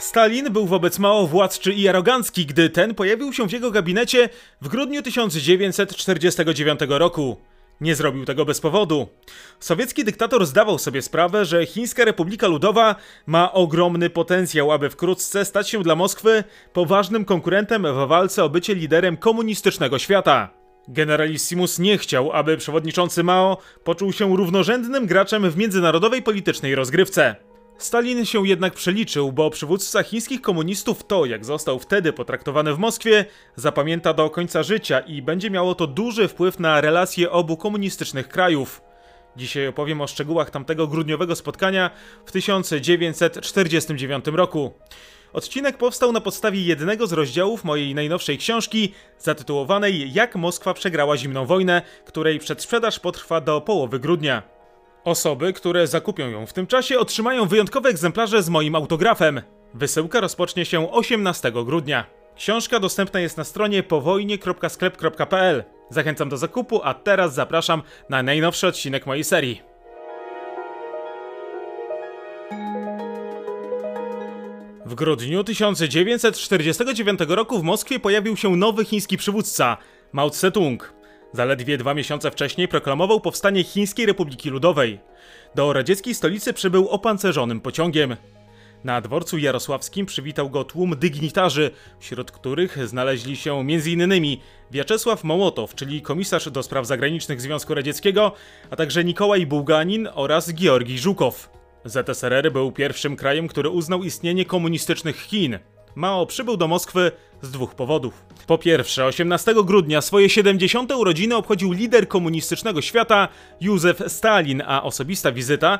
Stalin był wobec Mao władczy i arogancki, gdy ten pojawił się w jego gabinecie w grudniu 1949 roku. Nie zrobił tego bez powodu. Sowiecki dyktator zdawał sobie sprawę, że Chińska Republika Ludowa ma ogromny potencjał, aby wkrótce stać się dla Moskwy poważnym konkurentem w walce o bycie liderem komunistycznego świata. Generalissimus nie chciał, aby przewodniczący Mao poczuł się równorzędnym graczem w międzynarodowej politycznej rozgrywce. Stalin się jednak przeliczył, bo przywódca chińskich komunistów to, jak został wtedy potraktowany w Moskwie, zapamięta do końca życia i będzie miało to duży wpływ na relacje obu komunistycznych krajów. Dzisiaj opowiem o szczegółach tamtego grudniowego spotkania w 1949 roku. Odcinek powstał na podstawie jednego z rozdziałów mojej najnowszej książki, zatytułowanej Jak Moskwa przegrała zimną wojnę, której przedsprzedaż potrwa do połowy grudnia. Osoby, które zakupią ją w tym czasie, otrzymają wyjątkowe egzemplarze z moim autografem. Wysyłka rozpocznie się 18 grudnia. Książka dostępna jest na stronie powojnie.sklep.pl. Zachęcam do zakupu, a teraz zapraszam na najnowszy odcinek mojej serii. W grudniu 1949 roku w Moskwie pojawił się nowy chiński przywódca Mao Tse-tung. Zaledwie dwa miesiące wcześniej proklamował powstanie Chińskiej Republiki Ludowej. Do radzieckiej stolicy przybył opancerzonym pociągiem. Na dworcu jarosławskim przywitał go tłum dygnitarzy, wśród których znaleźli się m.in. Wiaczesław Mołotow, czyli komisarz do spraw zagranicznych Związku Radzieckiego, a także Nikołaj Bułganin oraz Georgij Żukow. ZSRR był pierwszym krajem, który uznał istnienie komunistycznych Chin. Mao przybył do Moskwy z dwóch powodów. Po pierwsze, 18 grudnia swoje 70. urodziny obchodził lider komunistycznego świata Józef Stalin, a osobista wizyta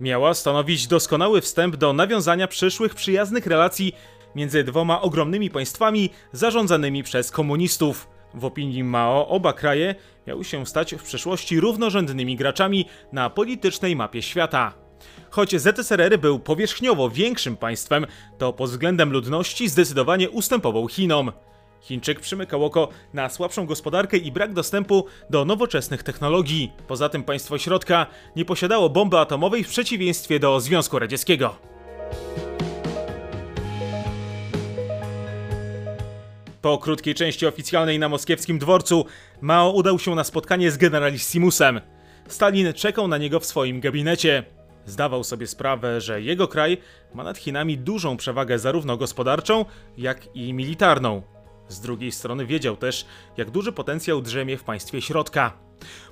miała stanowić doskonały wstęp do nawiązania przyszłych przyjaznych relacji między dwoma ogromnymi państwami zarządzanymi przez komunistów. W opinii Mao oba kraje miały się stać w przyszłości równorzędnymi graczami na politycznej mapie świata. Choć ZSRR był powierzchniowo większym państwem, to pod względem ludności zdecydowanie ustępował Chinom. Chińczyk przymykał oko na słabszą gospodarkę i brak dostępu do nowoczesnych technologii. Poza tym państwo środka nie posiadało bomby atomowej w przeciwieństwie do Związku Radzieckiego. Po krótkiej części oficjalnej na moskiewskim dworcu, Mao udał się na spotkanie z generalissimusem. Stalin czekał na niego w swoim gabinecie. Zdawał sobie sprawę, że jego kraj ma nad Chinami dużą przewagę zarówno gospodarczą, jak i militarną. Z drugiej strony wiedział też, jak duży potencjał drzemie w państwie środka.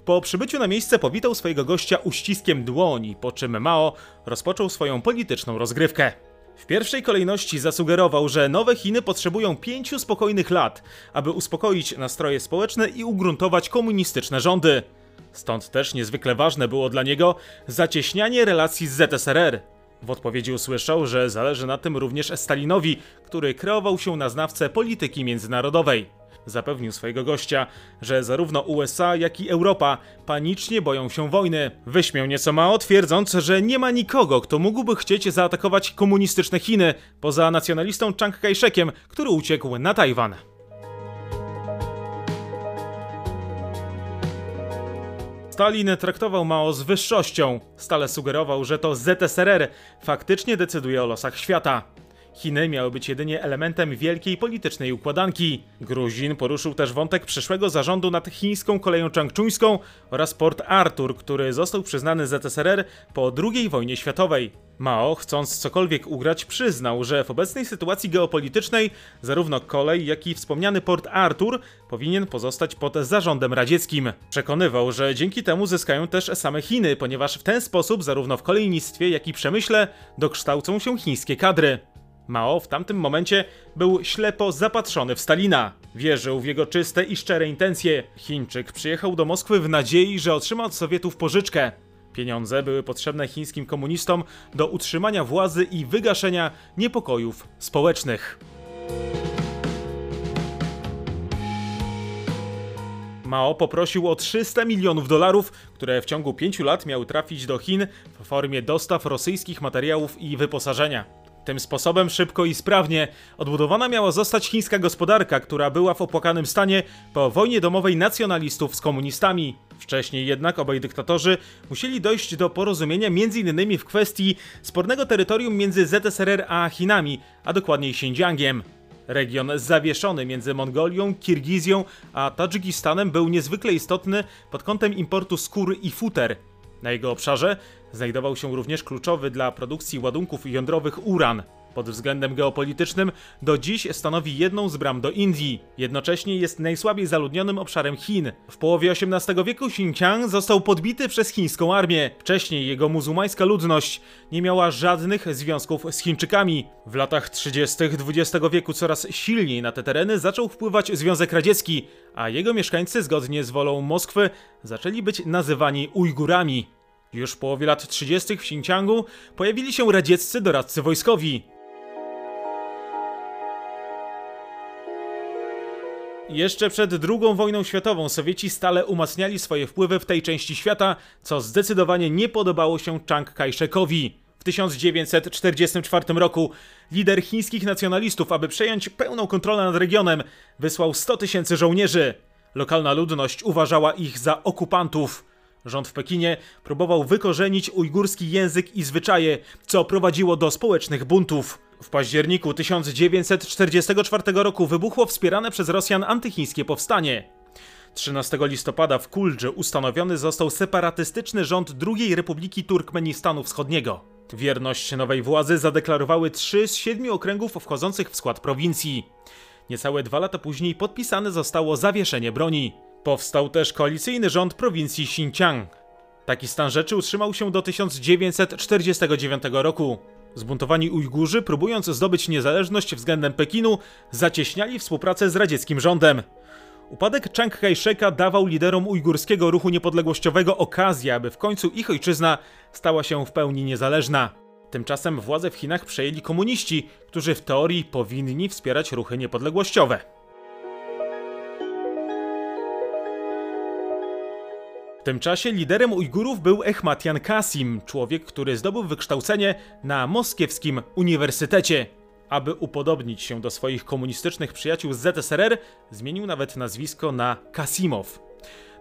Po przybyciu na miejsce powitał swojego gościa uściskiem dłoni, po czym Mao rozpoczął swoją polityczną rozgrywkę. W pierwszej kolejności zasugerował, że nowe Chiny potrzebują pięciu spokojnych lat, aby uspokoić nastroje społeczne i ugruntować komunistyczne rządy. Stąd też niezwykle ważne było dla niego zacieśnianie relacji z ZSRR. W odpowiedzi usłyszał, że zależy na tym również Stalinowi, który kreował się na znawcę polityki międzynarodowej. Zapewnił swojego gościa, że zarówno USA, jak i Europa panicznie boją się wojny. Wyśmiał nieco Mao, twierdząc, że nie ma nikogo, kto mógłby chcieć zaatakować komunistyczne Chiny, poza nacjonalistą Chiang Kai-shekiem, który uciekł na Tajwan. Stalin traktował Mao z wyższością. Stale sugerował, że to ZSRR faktycznie decyduje o losach świata. Chiny miały być jedynie elementem wielkiej politycznej układanki. Gruzin poruszył też wątek przyszłego zarządu nad chińską koleją czangczuńską oraz Port Arthur, który został przyznany ZSRR po II wojnie światowej. Mao, chcąc cokolwiek ugrać, przyznał, że w obecnej sytuacji geopolitycznej zarówno kolej, jak i wspomniany Port Arthur powinien pozostać pod zarządem radzieckim. Przekonywał, że dzięki temu zyskają też same Chiny, ponieważ w ten sposób zarówno w kolejnictwie, jak i przemyśle dokształcą się chińskie kadry. Mao w tamtym momencie był ślepo zapatrzony w Stalina. Wierzył w jego czyste i szczere intencje. Chińczyk przyjechał do Moskwy w nadziei, że otrzyma od Sowietów pożyczkę. Pieniądze były potrzebne chińskim komunistom do utrzymania władzy i wygaszenia niepokojów społecznych. Mao poprosił o 300 milionów dolarów, które w ciągu 5 lat miały trafić do Chin w formie dostaw rosyjskich materiałów i wyposażenia. Tym sposobem szybko i sprawnie odbudowana miała zostać chińska gospodarka, która była w opłakanym stanie po wojnie domowej nacjonalistów z komunistami. Wcześniej jednak obaj dyktatorzy musieli dojść do porozumienia m.in. w kwestii spornego terytorium między ZSRR a Chinami, a dokładniej Xinjiangiem. Region zawieszony między Mongolią, Kirgizją a Tadżykistanem był niezwykle istotny pod kątem importu skór i futer. Na jego obszarze znajdował się również kluczowy dla produkcji ładunków jądrowych uran. Pod względem geopolitycznym do dziś stanowi jedną z bram do Indii. Jednocześnie jest najsłabiej zaludnionym obszarem Chin. W połowie XVIII wieku Xinjiang został podbity przez chińską armię. Wcześniej jego muzułmańska ludność nie miała żadnych związków z Chińczykami. W latach 30. XX wieku coraz silniej na te tereny zaczął wpływać Związek Radziecki, a jego mieszkańcy zgodnie z wolą Moskwy zaczęli być nazywani Ujgurami. Już w połowie lat 30. w Xinjiangu pojawili się radzieccy doradcy wojskowi. Jeszcze przed II wojną światową Sowieci stale umacniali swoje wpływy w tej części świata, co zdecydowanie nie podobało się Chiang Kai-shekowi. W 1944 roku lider chińskich nacjonalistów, aby przejąć pełną kontrolę nad regionem, wysłał 100 tysięcy żołnierzy. Lokalna ludność uważała ich za okupantów. Rząd w Pekinie próbował wykorzenić ujgurski język i zwyczaje, co prowadziło do społecznych buntów. W październiku 1944 roku wybuchło wspierane przez Rosjan antychińskie powstanie. 13 listopada w Kuldży ustanowiony został separatystyczny rząd II Republiki Turkmenistanu Wschodniego. Wierność nowej władzy zadeklarowały trzy z siedmiu okręgów wchodzących w skład prowincji. Niecałe dwa lata później podpisane zostało zawieszenie broni. Powstał też koalicyjny rząd prowincji Xinjiang. Taki stan rzeczy utrzymał się do 1949 roku. Zbuntowani Ujgurzy, próbując zdobyć niezależność względem Pekinu, zacieśniali współpracę z radzieckim rządem. Upadek Chiang Kai-sheka dawał liderom ujgurskiego ruchu niepodległościowego okazję, aby w końcu ich ojczyzna stała się w pełni niezależna. Tymczasem władze w Chinach przejęli komuniści, którzy w teorii powinni wspierać ruchy niepodległościowe. W tym czasie liderem Ujgurów był Echmatian Kasim, człowiek, który zdobył wykształcenie na moskiewskim uniwersytecie. Aby upodobnić się do swoich komunistycznych przyjaciół z ZSRR, zmienił nawet nazwisko na Kasimow.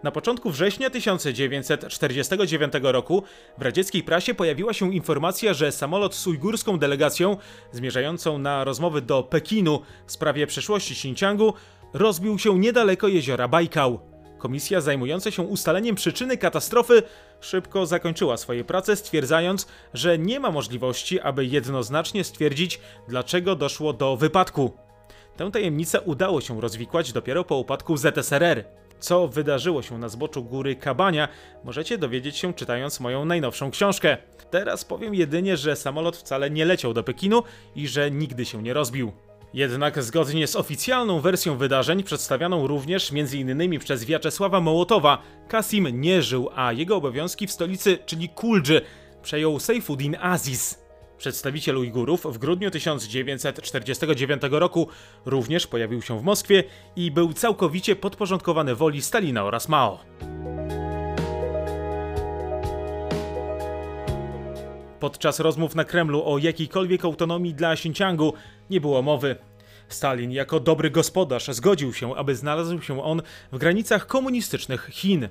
Na początku września 1949 roku w radzieckiej prasie pojawiła się informacja, że samolot z ujgurską delegacją zmierzającą na rozmowy do Pekinu w sprawie przyszłości Xinjiangu rozbił się niedaleko jeziora Bajkał. Komisja zajmująca się ustaleniem przyczyny katastrofy szybko zakończyła swoje prace, stwierdzając, że nie ma możliwości, aby jednoznacznie stwierdzić, dlaczego doszło do wypadku. Tę tajemnicę udało się rozwikłać dopiero po upadku ZSRR. Co wydarzyło się na zboczu góry Kabania, możecie dowiedzieć się czytając moją najnowszą książkę. Teraz powiem jedynie, że samolot wcale nie leciał do Pekinu i że nigdy się nie rozbił. Jednak zgodnie z oficjalną wersją wydarzeń, przedstawioną również m.in. przez Wiaczesława Mołotowa, Kasim nie żył, a jego obowiązki w stolicy, czyli Kuldży, przejął Seyfuddin Aziz. Przedstawiciel Ujgurów w grudniu 1949 roku również pojawił się w Moskwie i był całkowicie podporządkowany woli Stalina oraz Mao. Podczas rozmów na Kremlu o jakiejkolwiek autonomii dla Xinjiangu nie było mowy. Stalin jako dobry gospodarz zgodził się, aby znalazł się on w granicach komunistycznych Chin.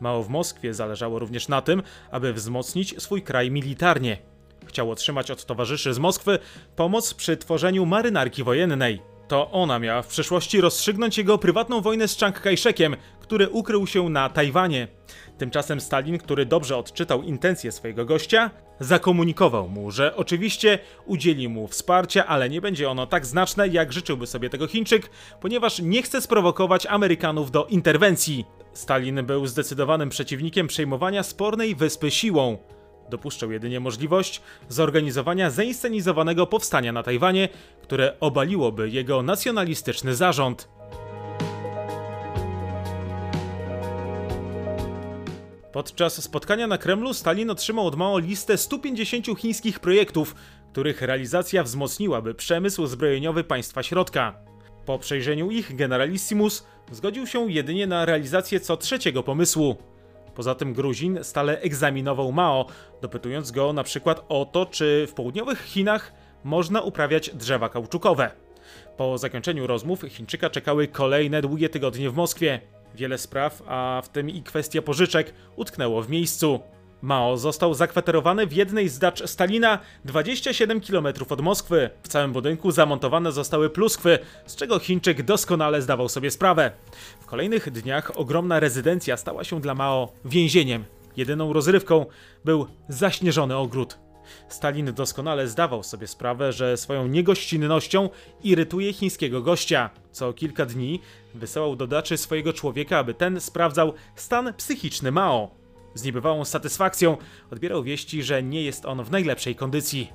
Mało w Moskwie zależało również na tym, aby wzmocnić swój kraj militarnie. Chciał otrzymać od towarzyszy z Moskwy pomoc przy tworzeniu marynarki wojennej. To ona miała w przyszłości rozstrzygnąć jego prywatną wojnę z Chiang Kai-shekiem, który ukrył się na Tajwanie. Tymczasem Stalin, który dobrze odczytał intencje swojego gościa, zakomunikował mu, że oczywiście udzieli mu wsparcia, ale nie będzie ono tak znaczne, jak życzyłby sobie tego Chińczyk, ponieważ nie chce sprowokować Amerykanów do interwencji. Stalin był zdecydowanym przeciwnikiem przejmowania spornej wyspy siłą. Dopuszczał jedynie możliwość zorganizowania zainscenizowanego powstania na Tajwanie, które obaliłoby jego nacjonalistyczny zarząd. Podczas spotkania na Kremlu Stalin otrzymał od Mao listę 150 chińskich projektów, których realizacja wzmocniłaby przemysł zbrojeniowy państwa środka. Po przejrzeniu ich generalissimus zgodził się jedynie na realizację co trzeciego pomysłu. Poza tym Gruzin stale egzaminował Mao, dopytując go na przykład o to, czy w południowych Chinach można uprawiać drzewa kauczukowe. Po zakończeniu rozmów Chińczyka czekały kolejne długie tygodnie w Moskwie. Wiele spraw, a w tym i kwestia pożyczek, utknęło w miejscu. Mao został zakwaterowany w jednej z dacz Stalina 27 km od Moskwy. W całym budynku zamontowane zostały pluskwy, z czego Chińczyk doskonale zdawał sobie sprawę. W kolejnych dniach ogromna rezydencja stała się dla Mao więzieniem. Jedyną rozrywką był zaśnieżony ogród. Stalin doskonale zdawał sobie sprawę, że swoją niegościnnością irytuje chińskiego gościa. Co kilka dni wysyłał do daczy swojego człowieka, aby ten sprawdzał stan psychiczny Mao. Z niebywałą satysfakcją odbierał wieści, że nie jest on w najlepszej kondycji.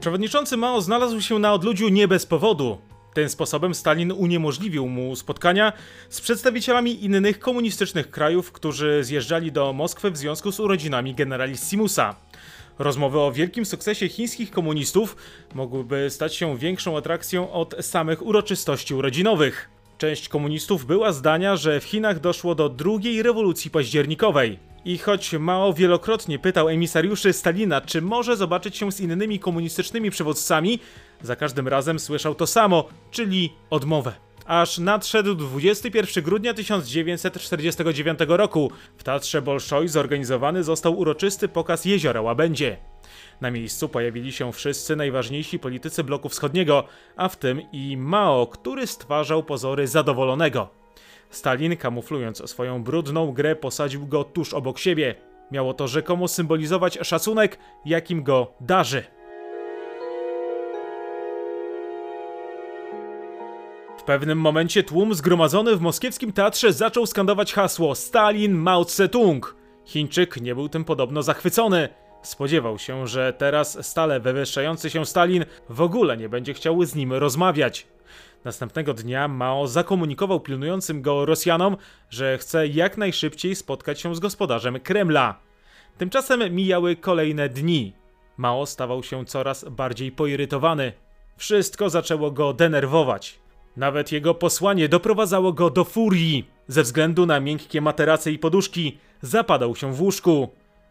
Przewodniczący Mao znalazł się na odludziu nie bez powodu. Tym sposobem Stalin uniemożliwił mu spotkania z przedstawicielami innych komunistycznych krajów, którzy zjeżdżali do Moskwy w związku z urodzinami generalissimusa. Rozmowy o wielkim sukcesie chińskich komunistów mogłyby stać się większą atrakcją od samych uroczystości urodzinowych. Część komunistów była zdania, że w Chinach doszło do drugiej rewolucji październikowej. I choć Mao wielokrotnie pytał emisariuszy Stalina, czy może zobaczyć się z innymi komunistycznymi przywódcami, za każdym razem słyszał to samo, czyli odmowę. Aż nadszedł 21 grudnia 1949 roku. W Teatrze Bolszoi zorganizowany został uroczysty pokaz Jeziora Łabędzie. Na miejscu pojawili się wszyscy najważniejsi politycy bloku wschodniego, a w tym i Mao, który stwarzał pozory zadowolonego. Stalin, kamuflując swoją brudną grę, posadził go tuż obok siebie. Miało to rzekomo symbolizować szacunek, jakim go darzy. Pewnym momencie tłum zgromadzony w moskiewskim teatrze zaczął skandować hasło Stalin Mao Tse-tung. Chińczyk nie był tym podobno zachwycony. Spodziewał się, że teraz stale wywyższający się Stalin w ogóle nie będzie chciał z nim rozmawiać. Następnego dnia Mao zakomunikował pilnującym go Rosjanom, że chce jak najszybciej spotkać się z gospodarzem Kremla. Tymczasem mijały kolejne dni. Mao stawał się coraz bardziej poirytowany. Wszystko zaczęło go denerwować. Nawet jego posłanie doprowadzało go do furii. Ze względu na miękkie materace i poduszki, zapadał się w łóżku.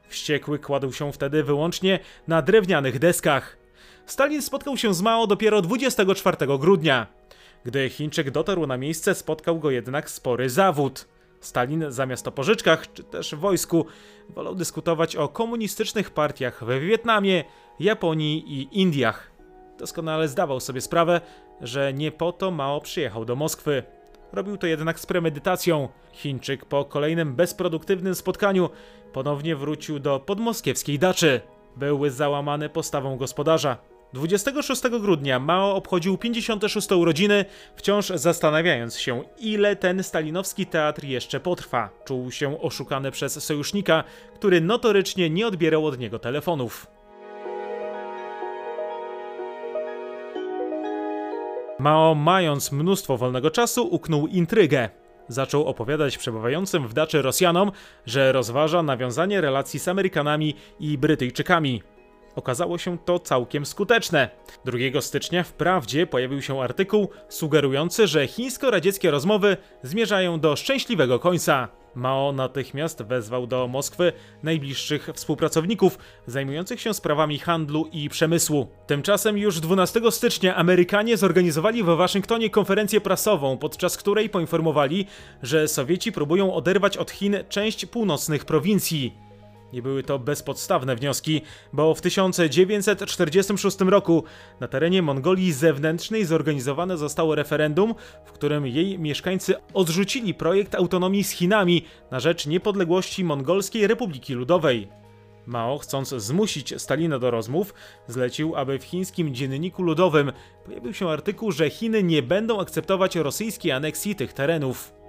Wściekły kładł się wtedy wyłącznie na drewnianych deskach. Stalin spotkał się z Mao dopiero 24 grudnia. Gdy Chińczyk dotarł na miejsce, spotkał go jednak spory zawód. Stalin zamiast o pożyczkach czy też wojsku wolał dyskutować o komunistycznych partiach we Wietnamie, Japonii i Indiach. Doskonale zdawał sobie sprawę, że nie po to Mao przyjechał do Moskwy. Robił to jednak z premedytacją. Chińczyk po kolejnym bezproduktywnym spotkaniu ponownie wrócił do podmoskiewskiej daczy. Był załamany postawą gospodarza. 26 grudnia Mao obchodził 56 urodziny, wciąż zastanawiając się, ile ten stalinowski teatr jeszcze potrwa. Czuł się oszukany przez sojusznika, który notorycznie nie odbierał od niego telefonów. Mao, mając mnóstwo wolnego czasu, uknął intrygę. Zaczął opowiadać przebywającym w daczy Rosjanom, że rozważa nawiązanie relacji z Amerykanami i Brytyjczykami. Okazało się to całkiem skuteczne. 2 stycznia wprawdzie pojawił się artykuł sugerujący, że chińsko-radzieckie rozmowy zmierzają do szczęśliwego końca. Mao natychmiast wezwał do Moskwy najbliższych współpracowników zajmujących się sprawami handlu i przemysłu. Tymczasem już 12 stycznia Amerykanie zorganizowali w Waszyngtonie konferencję prasową, podczas której poinformowali, że Sowieci próbują oderwać od Chin część północnych prowincji. Nie były to bezpodstawne wnioski, bo w 1946 roku na terenie Mongolii Zewnętrznej zorganizowane zostało referendum, w którym jej mieszkańcy odrzucili projekt autonomii z Chinami na rzecz niepodległości Mongolskiej Republiki Ludowej. Mao, chcąc zmusić Stalina do rozmów, zlecił, aby w chińskim dzienniku ludowym pojawił się artykuł, że Chiny nie będą akceptować rosyjskiej aneksji tych terenów.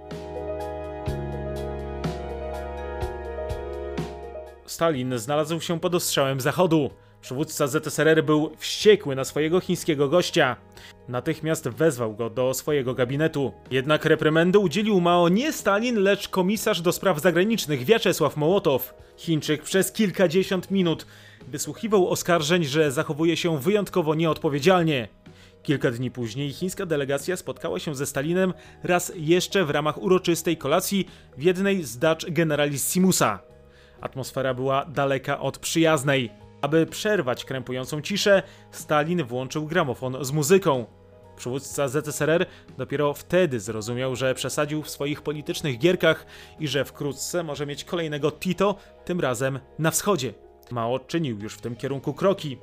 Stalin znalazł się pod ostrzałem Zachodu. Przywódca ZSRR był wściekły na swojego chińskiego gościa. Natychmiast wezwał go do swojego gabinetu. Jednak reprymendy udzielił Mao nie Stalin, lecz komisarz do spraw zagranicznych Wiaczesław Mołotow. Chińczyk przez kilkadziesiąt minut wysłuchiwał oskarżeń, że zachowuje się wyjątkowo nieodpowiedzialnie. Kilka dni później chińska delegacja spotkała się ze Stalinem raz jeszcze w ramach uroczystej kolacji w jednej z dacz generalissimusa. Atmosfera była daleka od przyjaznej. Aby przerwać krępującą ciszę, Stalin włączył gramofon z muzyką. Przywódca ZSRR dopiero wtedy zrozumiał, że przesadził w swoich politycznych gierkach i że wkrótce może mieć kolejnego Tito, tym razem na wschodzie. Mao czynił już w tym kierunku kroki.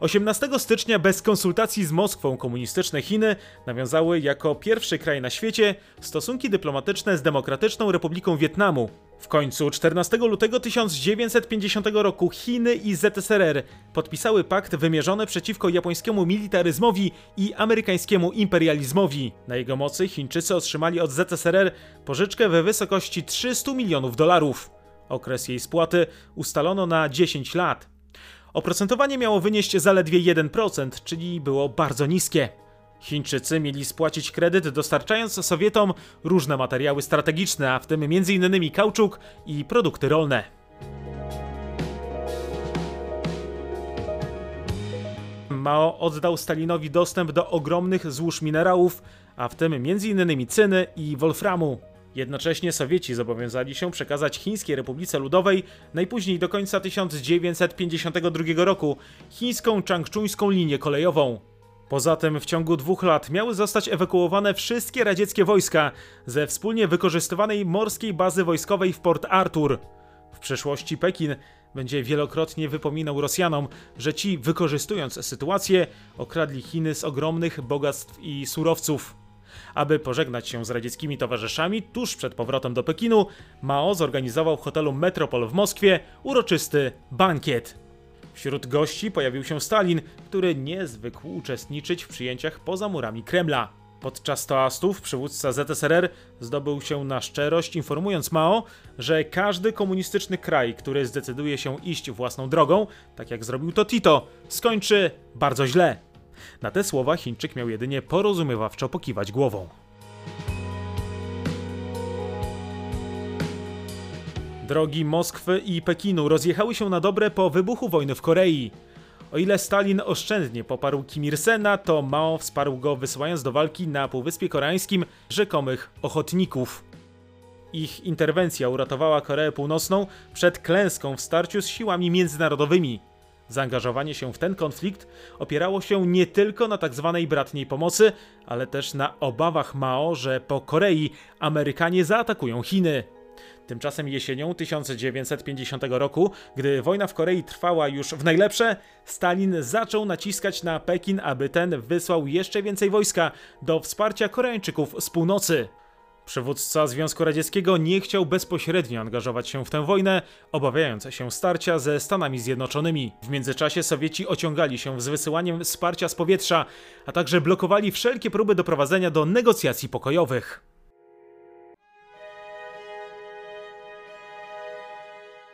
18 stycznia bez konsultacji z Moskwą komunistyczne Chiny nawiązały jako pierwszy kraj na świecie stosunki dyplomatyczne z Demokratyczną Republiką Wietnamu. W końcu 14 lutego 1950 roku Chiny i ZSRR podpisały pakt wymierzony przeciwko japońskiemu militaryzmowi i amerykańskiemu imperializmowi. Na jego mocy Chińczycy otrzymali od ZSRR pożyczkę we wysokości 300 milionów dolarów. Okres jej spłaty ustalono na 10 lat. Oprocentowanie miało wynieść zaledwie 1%, czyli było bardzo niskie. Chińczycy mieli spłacić kredyt dostarczając Sowietom różne materiały strategiczne, a w tym m.in. kauczuk i produkty rolne. Mao oddał Stalinowi dostęp do ogromnych złóż minerałów, a w tym m.in. cyny i wolframu. Jednocześnie Sowieci zobowiązali się przekazać Chińskiej Republice Ludowej najpóźniej do końca 1952 roku chińską czangczuńską linię kolejową. Poza tym w ciągu dwóch lat miały zostać ewakuowane wszystkie radzieckie wojska ze wspólnie wykorzystywanej morskiej bazy wojskowej w Port Arthur. W przyszłości Pekin będzie wielokrotnie wypominał Rosjanom, że ci, wykorzystując sytuację, okradli Chiny z ogromnych bogactw i surowców. Aby pożegnać się z radzieckimi towarzyszami tuż przed powrotem do Pekinu, Mao zorganizował w hotelu Metropol w Moskwie uroczysty bankiet. Wśród gości pojawił się Stalin, który nie zwykł uczestniczyć w przyjęciach poza murami Kremla. Podczas toastów przywódca ZSRR zdobył się na szczerość, informując Mao, że każdy komunistyczny kraj, który zdecyduje się iść własną drogą, tak jak zrobił to Tito, skończy bardzo źle. Na te słowa Chińczyk miał jedynie porozumiewawczo pokiwać głową. Drogi Moskwy i Pekinu rozjechały się na dobre po wybuchu wojny w Korei. O ile Stalin oszczędnie poparł Kim Il-sena, to Mao wsparł go wysyłając do walki na Półwyspie Koreańskim rzekomych ochotników. Ich interwencja uratowała Koreę Północną przed klęską w starciu z siłami międzynarodowymi. Zaangażowanie się w ten konflikt opierało się nie tylko na tzw. Tak bratniej pomocy, ale też na obawach Mao, że po Korei Amerykanie zaatakują Chiny. Tymczasem jesienią 1950 roku, gdy wojna w Korei trwała już w najlepsze, Stalin zaczął naciskać na Pekin, aby ten wysłał jeszcze więcej wojska do wsparcia Koreańczyków z północy. Przywódca Związku Radzieckiego nie chciał bezpośrednio angażować się w tę wojnę, obawiając się starcia ze Stanami Zjednoczonymi. W międzyczasie Sowieci ociągali się z wysyłaniem wsparcia z powietrza, a także blokowali wszelkie próby doprowadzenia do negocjacji pokojowych.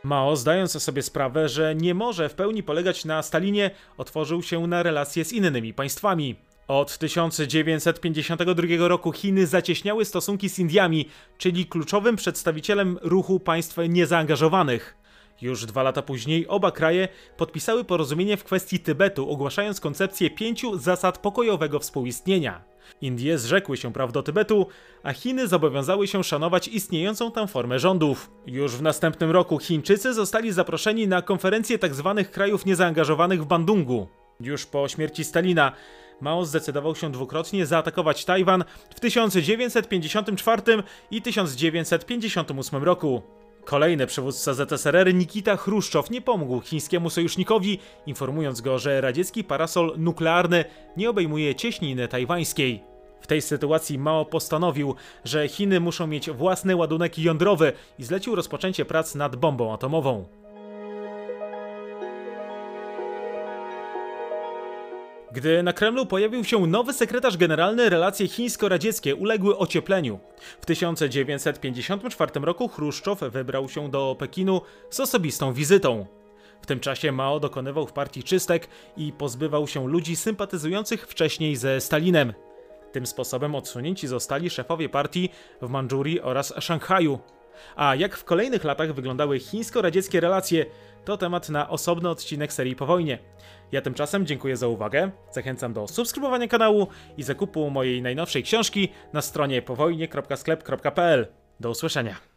Mao, zdając sobie sprawę, że nie może w pełni polegać na Stalinie, otworzył się na relacje z innymi państwami. Od 1952 roku Chiny zacieśniały stosunki z Indiami, czyli kluczowym przedstawicielem ruchu państw niezaangażowanych. Już dwa lata później oba kraje podpisały porozumienie w kwestii Tybetu, ogłaszając koncepcję pięciu zasad pokojowego współistnienia. Indie zrzekły się praw do Tybetu, a Chiny zobowiązały się szanować istniejącą tam formę rządów. Już w następnym roku Chińczycy zostali zaproszeni na konferencję tzw. Tak krajów niezaangażowanych w Bandungu. Już po śmierci Stalina Mao zdecydował się dwukrotnie zaatakować Tajwan w 1954 i 1958 roku. Kolejny przywódca ZSRR Nikita Chruszczow nie pomógł chińskiemu sojusznikowi, informując go, że radziecki parasol nuklearny nie obejmuje cieśniny tajwańskiej. W tej sytuacji Mao postanowił, że Chiny muszą mieć własny ładunek jądrowy i zlecił rozpoczęcie prac nad bombą atomową. Gdy na Kremlu pojawił się nowy sekretarz generalny, relacje chińsko-radzieckie uległy ociepleniu. W 1954 roku Chruszczow wybrał się do Pekinu z osobistą wizytą. W tym czasie Mao dokonywał w partii czystek i pozbywał się ludzi sympatyzujących wcześniej ze Stalinem. Tym sposobem odsunięci zostali szefowie partii w Mandżurii oraz Szanghaju. A jak w kolejnych latach wyglądały chińsko-radzieckie relacje, to temat na osobny odcinek serii po wojnie. Ja tymczasem dziękuję za uwagę, zachęcam do subskrybowania kanału i zakupu mojej najnowszej książki na stronie powojnie.sklep.pl. Do usłyszenia.